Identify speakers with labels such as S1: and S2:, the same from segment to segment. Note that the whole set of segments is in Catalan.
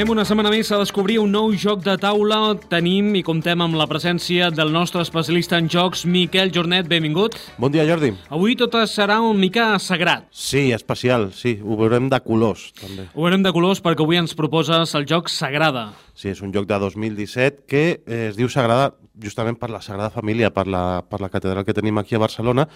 S1: Anem una setmana més a descobrir un nou joc de taula. Tenim i comptem amb la presència del nostre especialista en jocs, Miquel Jornet. Benvingut.
S2: Bon dia, Jordi.
S1: Avui tot serà una mica sagrat.
S2: Sí, especial, sí. Ho veurem de colors, també.
S1: Ho veurem de colors perquè avui ens proposes el joc Sagrada.
S2: Sí, és un joc de 2017 que eh, es diu Sagrada justament per la Sagrada Família, per la, per la catedral que tenim aquí a Barcelona,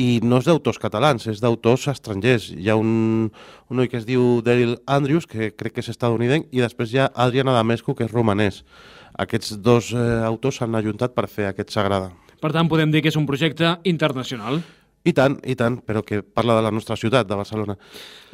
S2: i no és d'autors catalans, és d'autors estrangers. Hi ha un, un noi que es diu Daryl Andrews, que crec que és estadounidenc, i després hi ha Adriana Damescu, que és romanès. Aquests dos eh, autors s'han ajuntat per fer aquest Sagrada.
S1: Per tant, podem dir que és un projecte internacional.
S2: I tant, i tant, però que parla de la nostra ciutat, de Barcelona.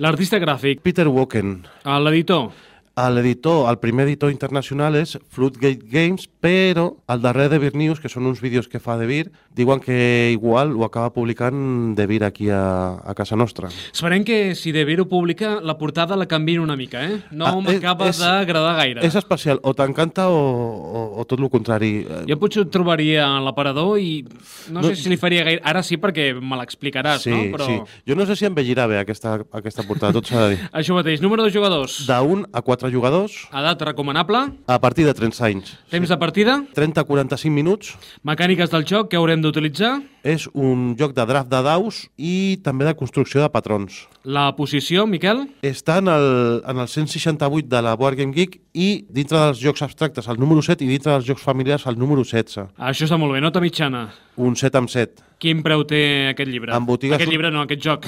S1: L'artista gràfic,
S2: Peter Woken,
S1: l'editor,
S2: L'editor, el primer editor internacional és Floodgate Games, però el darrer de Beer News, que són uns vídeos que fa de Beer, diuen que igual ho acaba publicant de Beer aquí a, a casa nostra.
S1: Esperem que si de Beer ho publica, la portada la canviïn una mica, eh? No
S2: Ah,
S1: m'acaba d'agradar gaire.
S2: És especial, o t'encanta o, o, o tot el contrari.
S1: Jo potser ho trobaria a l'aparador i no,
S2: No-
S1: sé si li faria gaire... Ara sí, perquè me l'explicaràs,
S2: sí,
S1: no? Però
S2: sí. Jo no sé si envellirà bé aquesta, aquesta portada, tot s'ha de dir.
S1: això mateix. Número de jugadors.
S2: D'un a quatre jugadors,
S1: Edat recomanable.
S2: a partir de 30 anys.
S1: Temps de partida.
S2: 30 a 45 minuts.
S1: Mecàniques del joc que haurem d'utilitzar.
S2: És un joc de draft de daus i també de construcció de patrons.
S1: La posició, Miquel.
S2: Està en el, en el 168 de la Board Game Geek i dintre dels jocs abstractes el número 7 i dintre dels jocs familiars el número 16.
S1: Això està molt bé. Nota mitjana.
S2: Un 7 amb 7.
S1: Quin preu té aquest llibre?
S2: En botiga
S1: Aquest
S2: surt-
S1: llibre no, aquest joc.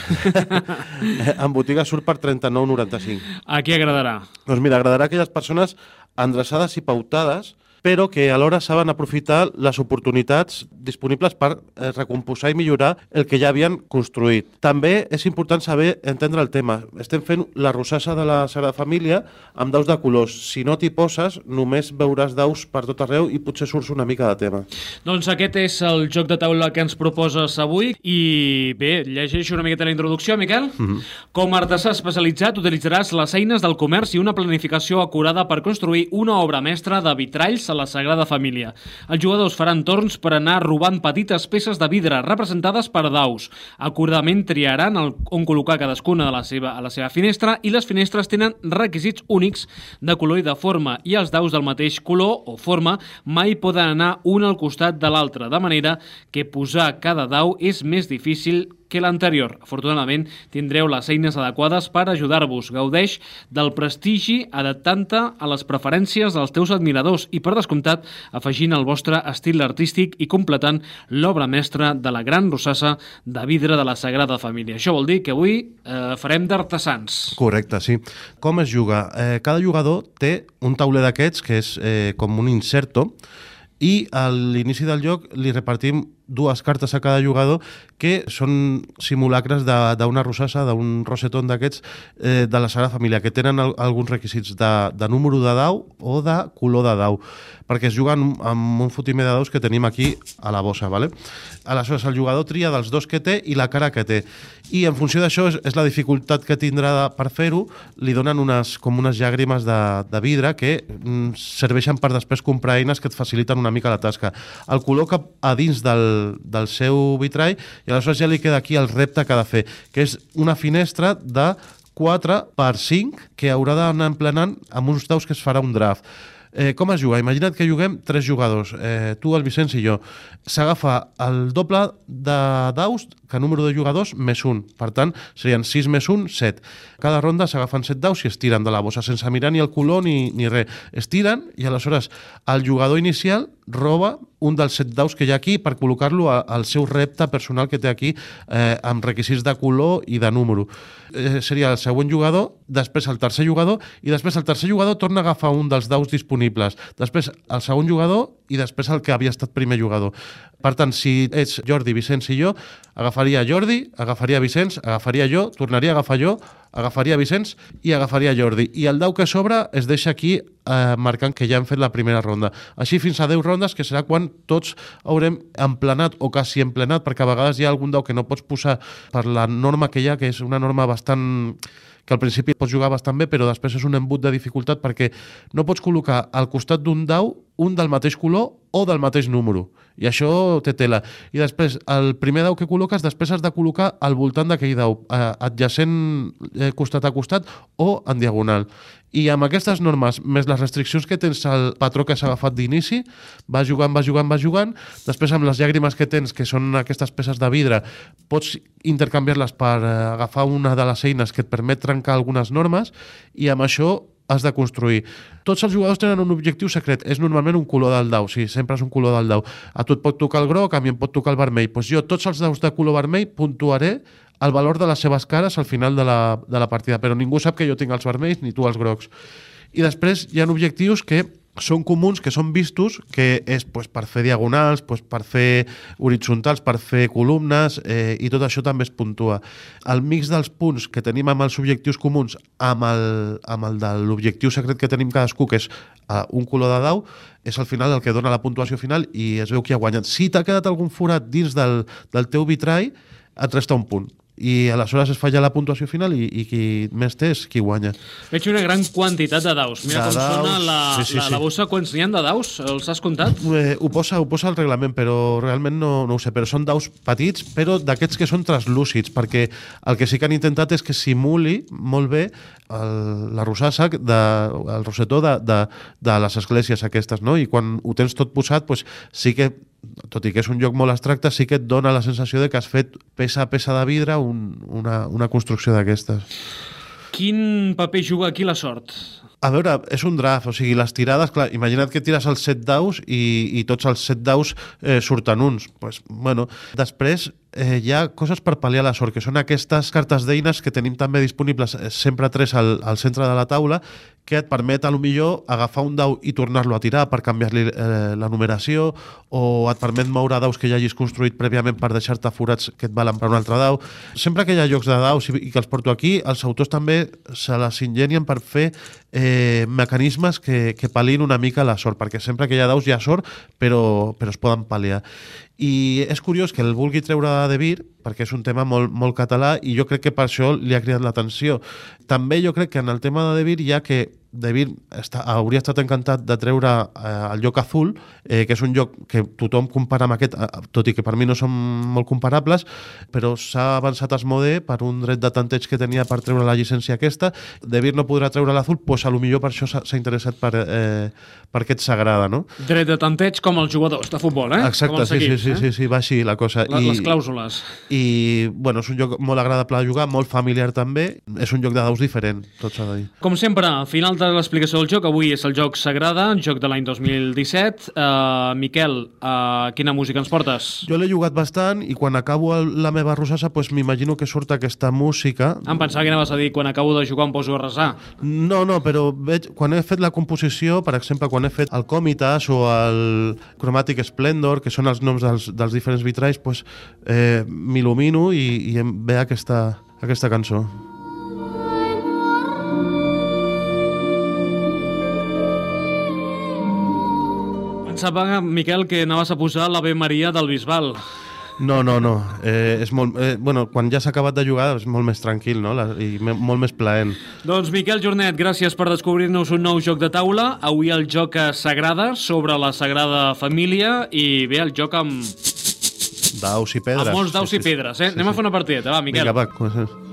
S2: en botiga surt per 39,95.
S1: A qui agradarà?
S2: Doncs mira, agradarà a aquelles persones endreçades i pautades però que alhora saben aprofitar les oportunitats disponibles per eh, recomposar i millorar el que ja havien construït. També és important saber entendre el tema. Estem fent la rosassa de la Sagrada Família amb daus de colors. Si no t'hi poses, només veuràs daus per tot arreu i potser surts una mica de tema.
S1: Doncs aquest és el joc de taula que ens proposes avui i bé, llegeixo una miqueta la introducció, Miquel. Mm -hmm. Com a artesà especialitzat utilitzaràs les eines del comerç i una planificació acurada per construir una obra mestra de vitralls a la Sagrada Família. Els jugadors faran torns per anar robant petites peces de vidre representades per daus. Acuradament triaran el, on col·locar cadascuna de la seva, a la seva finestra i les finestres tenen requisits únics de color i de forma i els daus del mateix color o forma mai poden anar un al costat de l'altre, de manera que posar cada dau és més difícil que l'anterior. Afortunadament, tindreu les eines adequades per ajudar-vos. Gaudeix del prestigi adaptant-te a les preferències dels teus admiradors i, per descomptat, afegint el vostre estil artístic i completant l'obra mestra de la gran rossassa de vidre de la Sagrada Família. Això vol dir que avui eh, farem d'artesans.
S2: Correcte, sí. Com es juga? Eh, cada jugador té un tauler d'aquests que és eh, com un inserto i a l'inici del joc li repartim dues cartes a cada jugador que són simulacres d'una rosassa, d'un rosetón d'aquests eh, de la Sagrada Família, que tenen al, alguns requisits de, de número de dau o de color de dau, perquè es juguen amb un fotimer de daus que tenim aquí a la bossa. ¿vale? Aleshores, el jugador tria dels dos que té i la cara que té. I en funció d'això és, és la dificultat que tindrà de, per fer-ho, li donen unes, com unes llàgrimes de, de vidre que mm, serveixen per després comprar eines que et faciliten una mica la tasca. El col·loca a dins del, del seu vitrall i aleshores ja li queda aquí el repte que ha de fer, que és una finestra de 4 per 5 que haurà d'anar emplenant amb uns daus que es farà un draft. Eh, com es juga? Imagina't que juguem tres jugadors, eh, tu, el Vicenç i jo. S'agafa el doble de daus que número de jugadors més un. Per tant, serien 6 més 1, 7. Cada ronda s'agafen 7 daus i es tiren de la bossa sense mirar ni el color ni, ni res. Es tiren i aleshores el jugador inicial roba un dels set daus que hi ha aquí per col·locar-lo al seu repte personal que té aquí eh, amb requisits de color i de número. Eh, seria el següent jugador, després el tercer jugador i després el tercer jugador torna a agafar un dels daus disponibles. Després el segon jugador i després el que havia estat primer jugador. Per tant, si ets Jordi, Vicenç i jo, agafaria Jordi, agafaria Vicenç, agafaria jo, tornaria a agafar jo, agafaria Vicenç i agafaria Jordi. I el dau que sobra es deixa aquí eh, marcant que ja hem fet la primera ronda. Així fins a 10 rondes, que serà quan tots haurem emplenat o quasi emplenat, perquè a vegades hi ha algun dau que no pots posar per la norma que hi ha, que és una norma bastant que al principi pots jugar bastant bé, però després és un embut de dificultat perquè no pots col·locar al costat d'un dau un del mateix color o del mateix número. I això té tela. I després, el primer dau que col·loques, després has de col·locar al voltant d'aquell dau, eh, adjacent eh, costat a costat o en diagonal. I amb aquestes normes, més les restriccions que tens al patró que s'ha agafat d'inici, va jugant, va jugant, va jugant, després amb les llàgrimes que tens, que són aquestes peces de vidre, pots intercanviar-les per eh, agafar una de les eines que et permet trencar algunes normes i amb això has de construir. Tots els jugadors tenen un objectiu secret, és normalment un color del dau, sí, sempre és un color del dau. A tu et pot tocar el groc, a mi em pot tocar el vermell. Pues jo, tots els daus de color vermell, puntuaré el valor de les seves cares al final de la, de la partida, però ningú sap que jo tinc els vermells ni tu els grocs. I després hi ha objectius que són comuns, que són vistos, que és pues, per fer diagonals, pues, per fer horitzontals, per fer columnes, eh, i tot això també es puntua. El mix dels punts que tenim amb els objectius comuns amb el, amb el de l'objectiu secret que tenim cadascú, que és uh, un color de dau, és al final el que dona la puntuació final i es veu qui ha guanyat. Si t'ha quedat algun forat dins del, del teu vitrall, et resta un punt i aleshores es fa ja la puntuació final i, i qui més té és qui guanya.
S1: Veig una gran quantitat de daus. Mira
S2: De
S1: com
S2: daus,
S1: sona la,
S2: sí, sí,
S1: la,
S2: sí.
S1: la bossa. Quants n'hi ha de daus? Els has comptat?
S2: Eh, ho, posa, ho posa el reglament, però realment no, no ho sé. Però són daus petits, però d'aquests que són translúcids, perquè el que sí que han intentat és que simuli molt bé el, la rosassa, de, el rosetó de, de, de les esglésies aquestes, no? I quan ho tens tot posat, doncs sí que tot i que és un joc molt abstracte, sí que et dona la sensació de que has fet peça a peça de vidre un, una, una construcció d'aquestes.
S1: Quin paper juga aquí la sort?
S2: A veure, és un draft, o sigui, les tirades, clar, imagina't que tires els set daus i, i tots els set daus eh, surten uns. Pues, bueno, després eh, hi ha coses per pal·liar la sort, que són aquestes cartes d'eines que tenim també disponibles, eh, sempre tres al, al centre de la taula, que et permet, a lo millor, agafar un dau i tornar-lo a tirar per canviar-li eh, la numeració, o et permet moure daus que ja hagis construït prèviament per deixar-te forats que et valen per un altre dau. Sempre que hi ha jocs de daus i, i que els porto aquí, els autors també se les ingenien per fer eh, mecanismes que, que pal·lin una mica la sort, perquè sempre que hi ha daus hi ha sort, però, però es poden pal·liar. I és curiós que el vulgui treure de Vir, perquè és un tema molt, molt català, i jo crec que per això li ha cridat l'atenció. També jo crec que en el tema de De Vir hi ha que De Vir està, hauria estat encantat de treure eh, el lloc azul, eh, que és un lloc que tothom compara amb aquest, eh, tot i que per mi no són molt comparables, però s'ha avançat a Asmode per un dret de tanteig que tenia per treure la llicència aquesta. De Vir no podrà treure l'azul, doncs a lo millor per això s'ha interessat per, eh, per aquest Sagrada, no?
S1: Dret de tanteig com els jugadors de futbol, eh?
S2: Exacte, sí,
S1: equips,
S2: sí, sí,
S1: eh?
S2: sí, sí, va així la cosa.
S1: La, les clàusules.
S2: I, bueno, és un joc molt agradable de jugar, molt familiar també. És un joc de daus diferent, tot s'ha de dir.
S1: Com sempre, al final de l'explicació del joc, avui és el joc Sagrada, joc de l'any 2017. Uh, Miquel, uh, quina música ens portes?
S2: Jo l'he jugat bastant i quan acabo el, la meva rosassa pues, m'imagino que surt aquesta música.
S1: Em pensava que anaves a dir quan acabo de jugar em poso a resar.
S2: No, no, però veig, quan he fet la composició, per exemple, quan he fet el Comitas o el Chromatic Splendor, que són els noms dels, dels diferents vitralls, pues, eh, m'il·lumino i, i em ve aquesta, aquesta cançó.
S1: Pensava, Miquel, que anaves a posar l'Ave Maria del Bisbal.
S2: No, no, no. Eh, és molt, eh, bueno, quan ja s'ha acabat de jugar és molt més tranquil no? La, i me, molt més plaent.
S1: Doncs Miquel Jornet, gràcies per descobrir-nos un nou joc de taula. Avui el joc Sagrada, sobre la Sagrada Família, i bé, el joc amb,
S2: Daus i pedres.
S1: amb molts daus i pedres. Eh? Anem a fer una partideta, va, Miquel.
S2: Vinga, va, comencem.